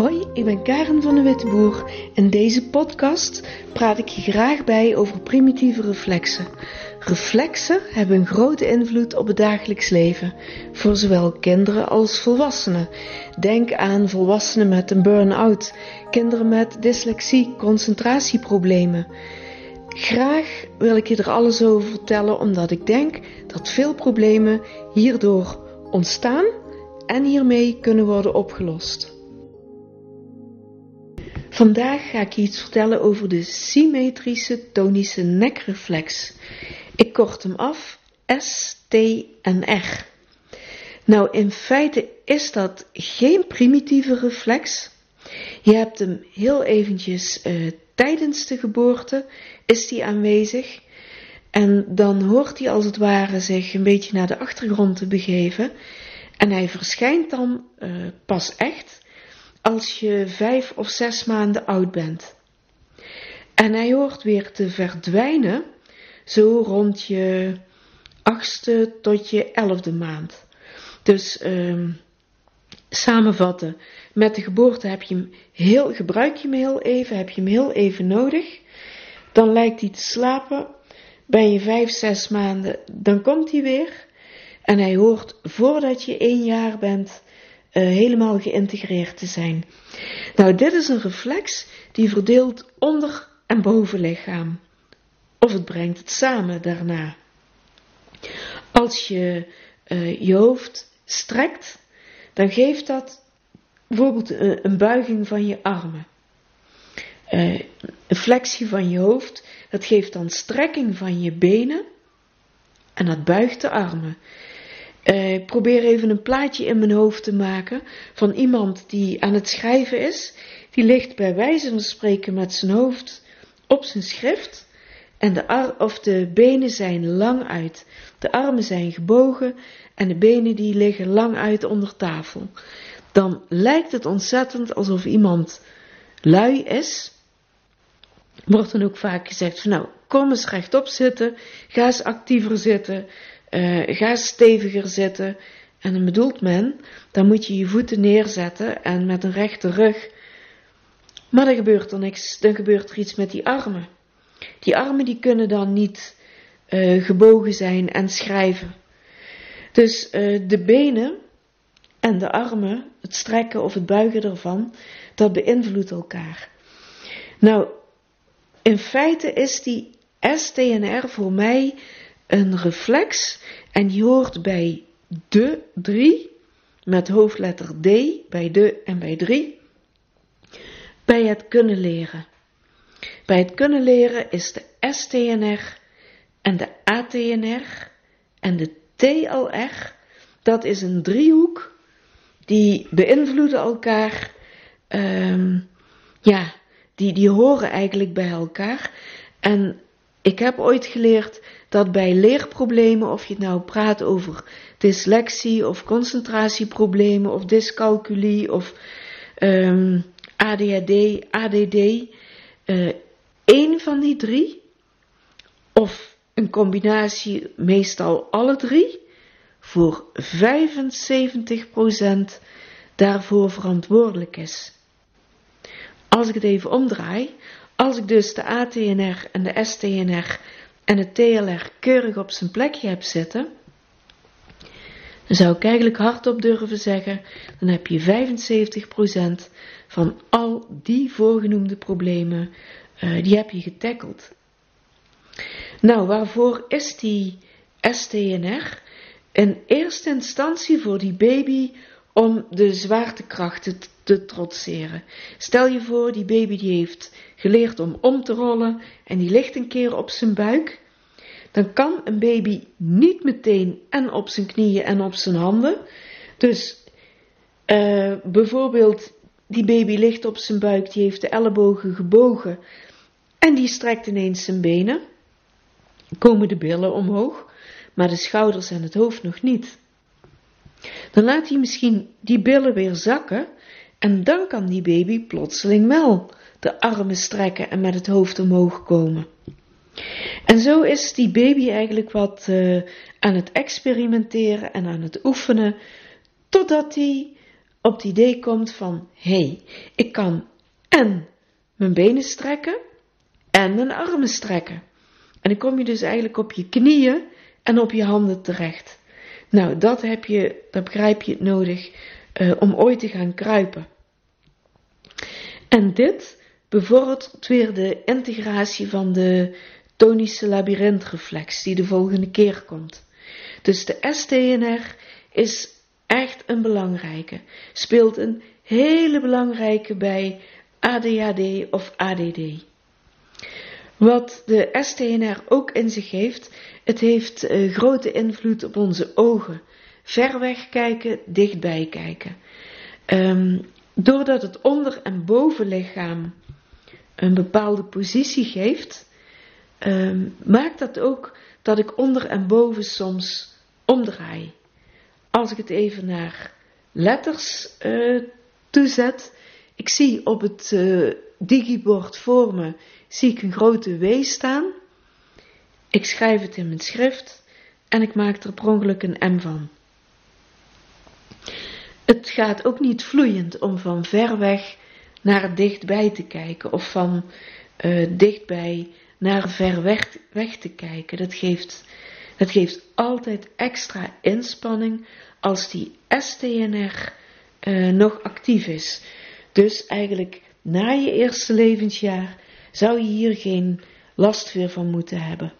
Hoi, ik ben Karen van de Witteboer. In deze podcast praat ik je graag bij over primitieve reflexen. Reflexen hebben een grote invloed op het dagelijks leven, voor zowel kinderen als volwassenen. Denk aan volwassenen met een burn-out, kinderen met dyslexie, concentratieproblemen. Graag wil ik je er alles over vertellen, omdat ik denk dat veel problemen hierdoor ontstaan en hiermee kunnen worden opgelost. Vandaag ga ik je iets vertellen over de symmetrische tonische nekreflex. Ik kort hem af S, T en R. Nou, in feite is dat geen primitieve reflex. Je hebt hem heel eventjes uh, tijdens de geboorte, is die aanwezig. En dan hoort hij als het ware zich een beetje naar de achtergrond te begeven. En hij verschijnt dan uh, pas echt als je vijf of zes maanden oud bent. En hij hoort weer te verdwijnen, zo rond je achtste tot je elfde maand. Dus uh, samenvatten, met de geboorte heb je hem heel, gebruik je hem heel even, heb je hem heel even nodig. Dan lijkt hij te slapen. Ben je vijf, zes maanden, dan komt hij weer. En hij hoort voordat je één jaar bent uh, helemaal geïntegreerd te zijn. Nou, dit is een reflex die verdeelt onder en bovenlichaam. Of het brengt het samen daarna. Als je uh, je hoofd strekt, dan geeft dat bijvoorbeeld een, een buiging van je armen. Een flexie van je hoofd, dat geeft dan strekking van je benen en dat buigt de armen. Ik probeer even een plaatje in mijn hoofd te maken van iemand die aan het schrijven is. Die ligt bij wijze van spreken met zijn hoofd op zijn schrift. En de, ar of de benen zijn lang uit. De armen zijn gebogen en de benen die liggen lang uit onder tafel. Dan lijkt het ontzettend alsof iemand lui is. Wordt dan ook vaak gezegd nou, kom eens rechtop zitten, ga eens actiever zitten, uh, ga steviger zitten. En dan bedoelt men, dan moet je je voeten neerzetten en met een rechte rug. Maar dan gebeurt er niks, dan gebeurt er iets met die armen. Die armen die kunnen dan niet uh, gebogen zijn en schrijven. Dus uh, de benen en de armen, het strekken of het buigen ervan, dat beïnvloedt elkaar. Nou, in feite is die STNR voor mij een reflex en die hoort bij de drie, met hoofdletter D, bij de en bij drie, bij het kunnen leren. Bij het kunnen leren is de STNR en de ATNR en de TLR, dat is een driehoek, die beïnvloeden elkaar, um, ja, die, die horen eigenlijk bij elkaar. En ik heb ooit geleerd dat bij leerproblemen, of je het nou praat over dyslexie of concentratieproblemen of dyscalculie of um, ADHD, ADD, uh, één van die drie, of een combinatie, meestal alle drie, voor 75% daarvoor verantwoordelijk is. Als ik het even omdraai, als ik dus de ATNR en de STNR en het TLR keurig op zijn plekje heb zitten, dan zou ik eigenlijk hardop durven zeggen, dan heb je 75% van al die voorgenoemde problemen, uh, die heb je getackeld. Nou, waarvoor is die STNR? In eerste instantie voor die baby om de zwaartekrachten te trotseren. Stel je voor, die baby die heeft geleerd om om te rollen en die ligt een keer op zijn buik. Dan kan een baby niet meteen en op zijn knieën en op zijn handen. Dus uh, bijvoorbeeld, die baby ligt op zijn buik, die heeft de ellebogen gebogen en die strekt ineens zijn benen. Komen de billen omhoog, maar de schouders en het hoofd nog niet. Dan laat hij misschien die billen weer zakken en dan kan die baby plotseling wel de armen strekken en met het hoofd omhoog komen. En zo is die baby eigenlijk wat uh, aan het experimenteren en aan het oefenen, totdat hij op het idee komt van, hé, hey, ik kan en mijn benen strekken en mijn armen strekken. En dan kom je dus eigenlijk op je knieën en op je handen terecht. Nou, dat heb je, dat begrijp je het nodig uh, om ooit te gaan kruipen. En dit bevordert weer de integratie van de tonische labyrintreflex die de volgende keer komt. Dus de STNR is echt een belangrijke, speelt een hele belangrijke bij ADHD of ADD. Wat de STNR ook in zich heeft, het heeft uh, grote invloed op onze ogen. Ver weg kijken, dichtbij kijken. Um, doordat het onder- en bovenlichaam een bepaalde positie geeft, um, maakt dat ook dat ik onder en boven soms omdraai. Als ik het even naar letters uh, toezet, ik zie op het uh, digibord voor me, zie ik een grote W staan. Ik schrijf het in mijn schrift en ik maak er per ongeluk een M van. Het gaat ook niet vloeiend om van ver weg naar dichtbij te kijken of van uh, dichtbij naar ver weg, weg te kijken. Dat geeft, geeft altijd extra inspanning als die STNR uh, nog actief is. Dus eigenlijk na je eerste levensjaar zou je hier geen last meer van moeten hebben.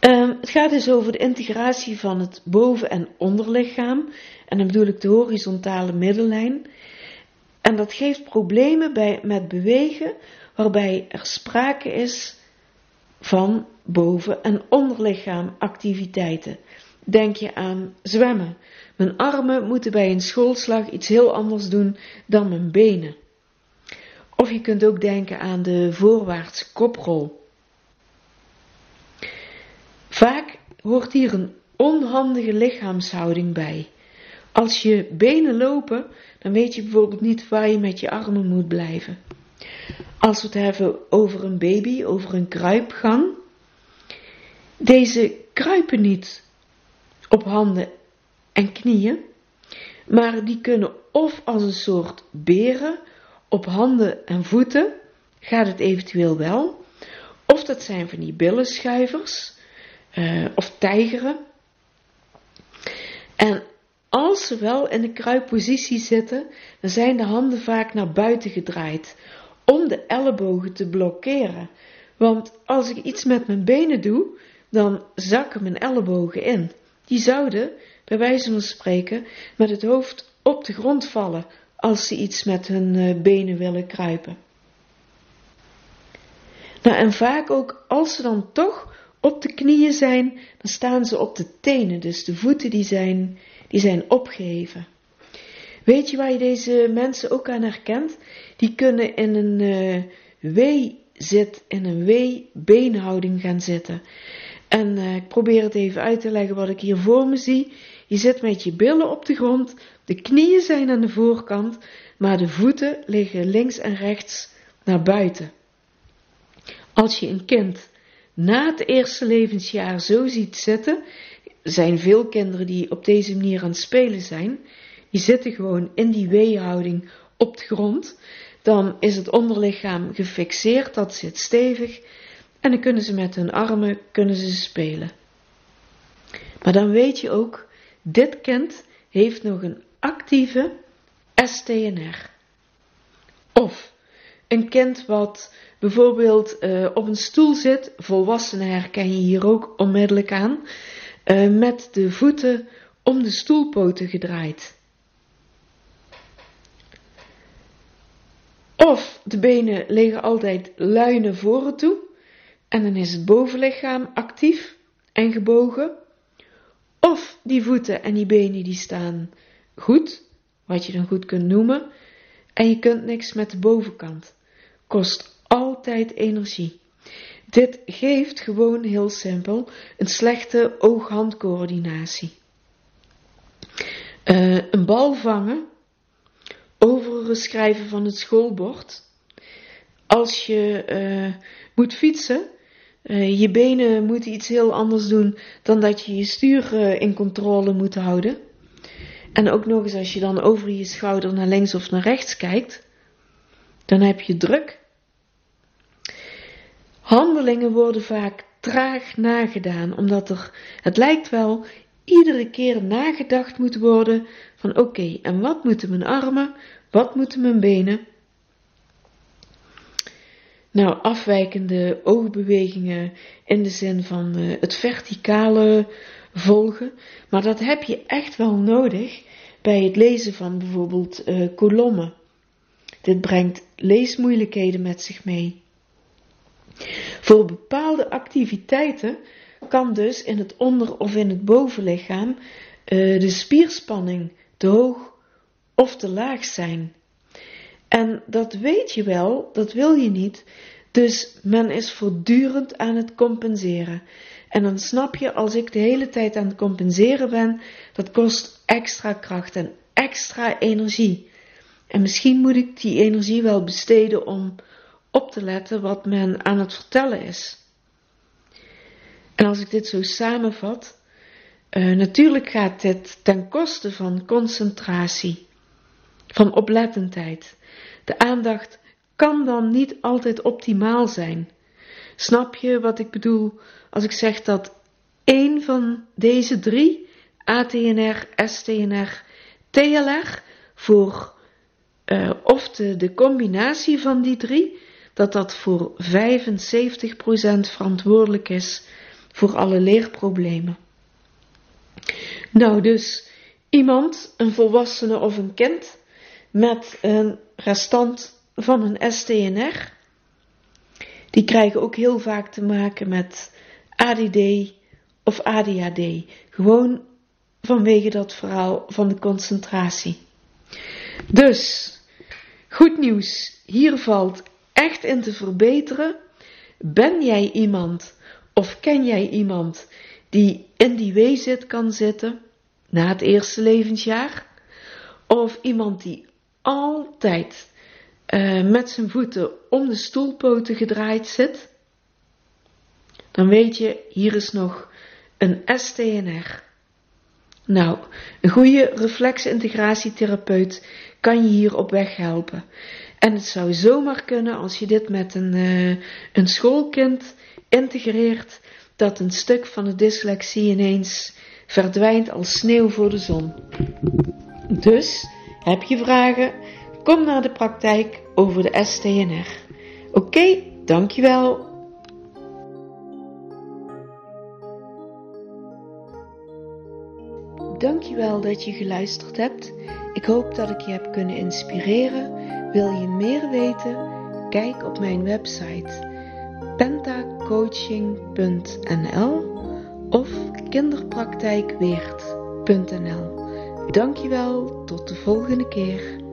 Um, het gaat dus over de integratie van het boven- en onderlichaam. En dan bedoel ik de horizontale middellijn. En dat geeft problemen bij, met bewegen, waarbij er sprake is van boven- en onderlichaamactiviteiten. Denk je aan zwemmen. Mijn armen moeten bij een schoolslag iets heel anders doen dan mijn benen. Of je kunt ook denken aan de voorwaarts koprol. Vaak hoort hier een onhandige lichaamshouding bij. Als je benen lopen, dan weet je bijvoorbeeld niet waar je met je armen moet blijven. Als we het hebben over een baby, over een kruipgang. Deze kruipen niet op handen en knieën, maar die kunnen of als een soort beren op handen en voeten, gaat het eventueel wel, of dat zijn van die billenschuivers, uh, of tijgeren. En als ze wel in de kruippositie zitten, dan zijn de handen vaak naar buiten gedraaid, om de ellebogen te blokkeren. Want als ik iets met mijn benen doe, dan zakken mijn ellebogen in. Die zouden, bij wijze van spreken, met het hoofd op de grond vallen als ze iets met hun eh, benen willen kruipen. Nou, en vaak ook als ze dan toch op de knieën zijn, dan staan ze op de tenen, dus de voeten die zijn, die zijn opgeheven. Weet je waar je deze mensen ook aan herkent? Die kunnen in een uh, W-zit, in een W-beenhouding gaan zitten. En uh, ik probeer het even uit te leggen wat ik hier voor me zie. Je zit met je billen op de grond, de knieën zijn aan de voorkant, maar de voeten liggen links en rechts naar buiten. Als je een kind na het eerste levensjaar zo ziet zitten, zijn veel kinderen die op deze manier aan het spelen zijn, die zitten gewoon in die weehouding op de grond, dan is het onderlichaam gefixeerd, dat zit stevig, en dan kunnen ze met hun armen kunnen ze spelen. Maar dan weet je ook, dit kind heeft nog een actieve STNR. Of een kind wat bijvoorbeeld uh, op een stoel zit, volwassenen herken je hier ook onmiddellijk aan, uh, met de voeten om de stoelpoten gedraaid. Of de benen liggen altijd lui naar voren toe en dan is het bovenlichaam actief en gebogen. Of die voeten en die benen die staan goed, wat je dan goed kunt noemen, en je kunt niks met de bovenkant. Kost altijd energie. Dit geeft gewoon heel simpel een slechte oog-handcoördinatie. Uh, een bal vangen, overigens schrijven van het schoolbord. Als je uh, moet fietsen, uh, je benen moeten iets heel anders doen dan dat je je stuur in controle moet houden. En ook nog eens als je dan over je schouder naar links of naar rechts kijkt, dan heb je druk. Handelingen worden vaak traag nagedaan, omdat er, het lijkt wel, iedere keer nagedacht moet worden van oké, en wat moeten mijn armen, wat moeten mijn benen? Nou, afwijkende oogbewegingen in de zin van uh, het verticale volgen, maar dat heb je echt wel nodig bij het lezen van bijvoorbeeld uh, kolommen. Dit brengt leesmoeilijkheden met zich mee. Voor bepaalde activiteiten kan dus in het onder- of in het bovenlichaam uh, de spierspanning te hoog of te laag zijn. En dat weet je wel, dat wil je niet, dus men is voortdurend aan het compenseren. En dan snap je, als ik de hele tijd aan het compenseren ben, dat kost extra kracht en extra energie. En misschien moet ik die energie wel besteden om op te letten wat men aan het vertellen is. En als ik dit zo samenvat, uh, natuurlijk gaat dit ten koste van concentratie, van oplettendheid. De aandacht kan dan niet altijd optimaal zijn. Snap je wat ik bedoel als ik zeg dat één van deze drie, ATNR, STNR, TLR, voor uh, of de, de combinatie van die drie, dat dat voor 75% verantwoordelijk is voor alle leerproblemen. Nou, dus iemand, een volwassene of een kind, met een restant van een STNR, die krijgen ook heel vaak te maken met ADD of ADHD. Gewoon vanwege dat verhaal van de concentratie. Dus, goed nieuws, hier valt echt in te verbeteren. Ben jij iemand of ken jij iemand die in die weezit kan zitten na het eerste levensjaar? Of iemand die altijd uh, met zijn voeten om de stoelpoten gedraaid zit? Dan weet je, hier is nog een STNR. Nou, een goede reflexintegratietherapeut kan je hier op weg helpen. En het zou zomaar kunnen als je dit met een, uh, een schoolkind integreert, dat een stuk van de dyslexie ineens verdwijnt als sneeuw voor de zon. Dus, heb je vragen? Kom naar de praktijk over de STNR. Oké, okay, dankjewel. Dankjewel dat je geluisterd hebt. Ik hoop dat ik je heb kunnen inspireren. Wil je meer weten? Kijk op mijn website pentacoaching.nl of kinderpraktijkweert.nl. Dankjewel, tot de volgende keer.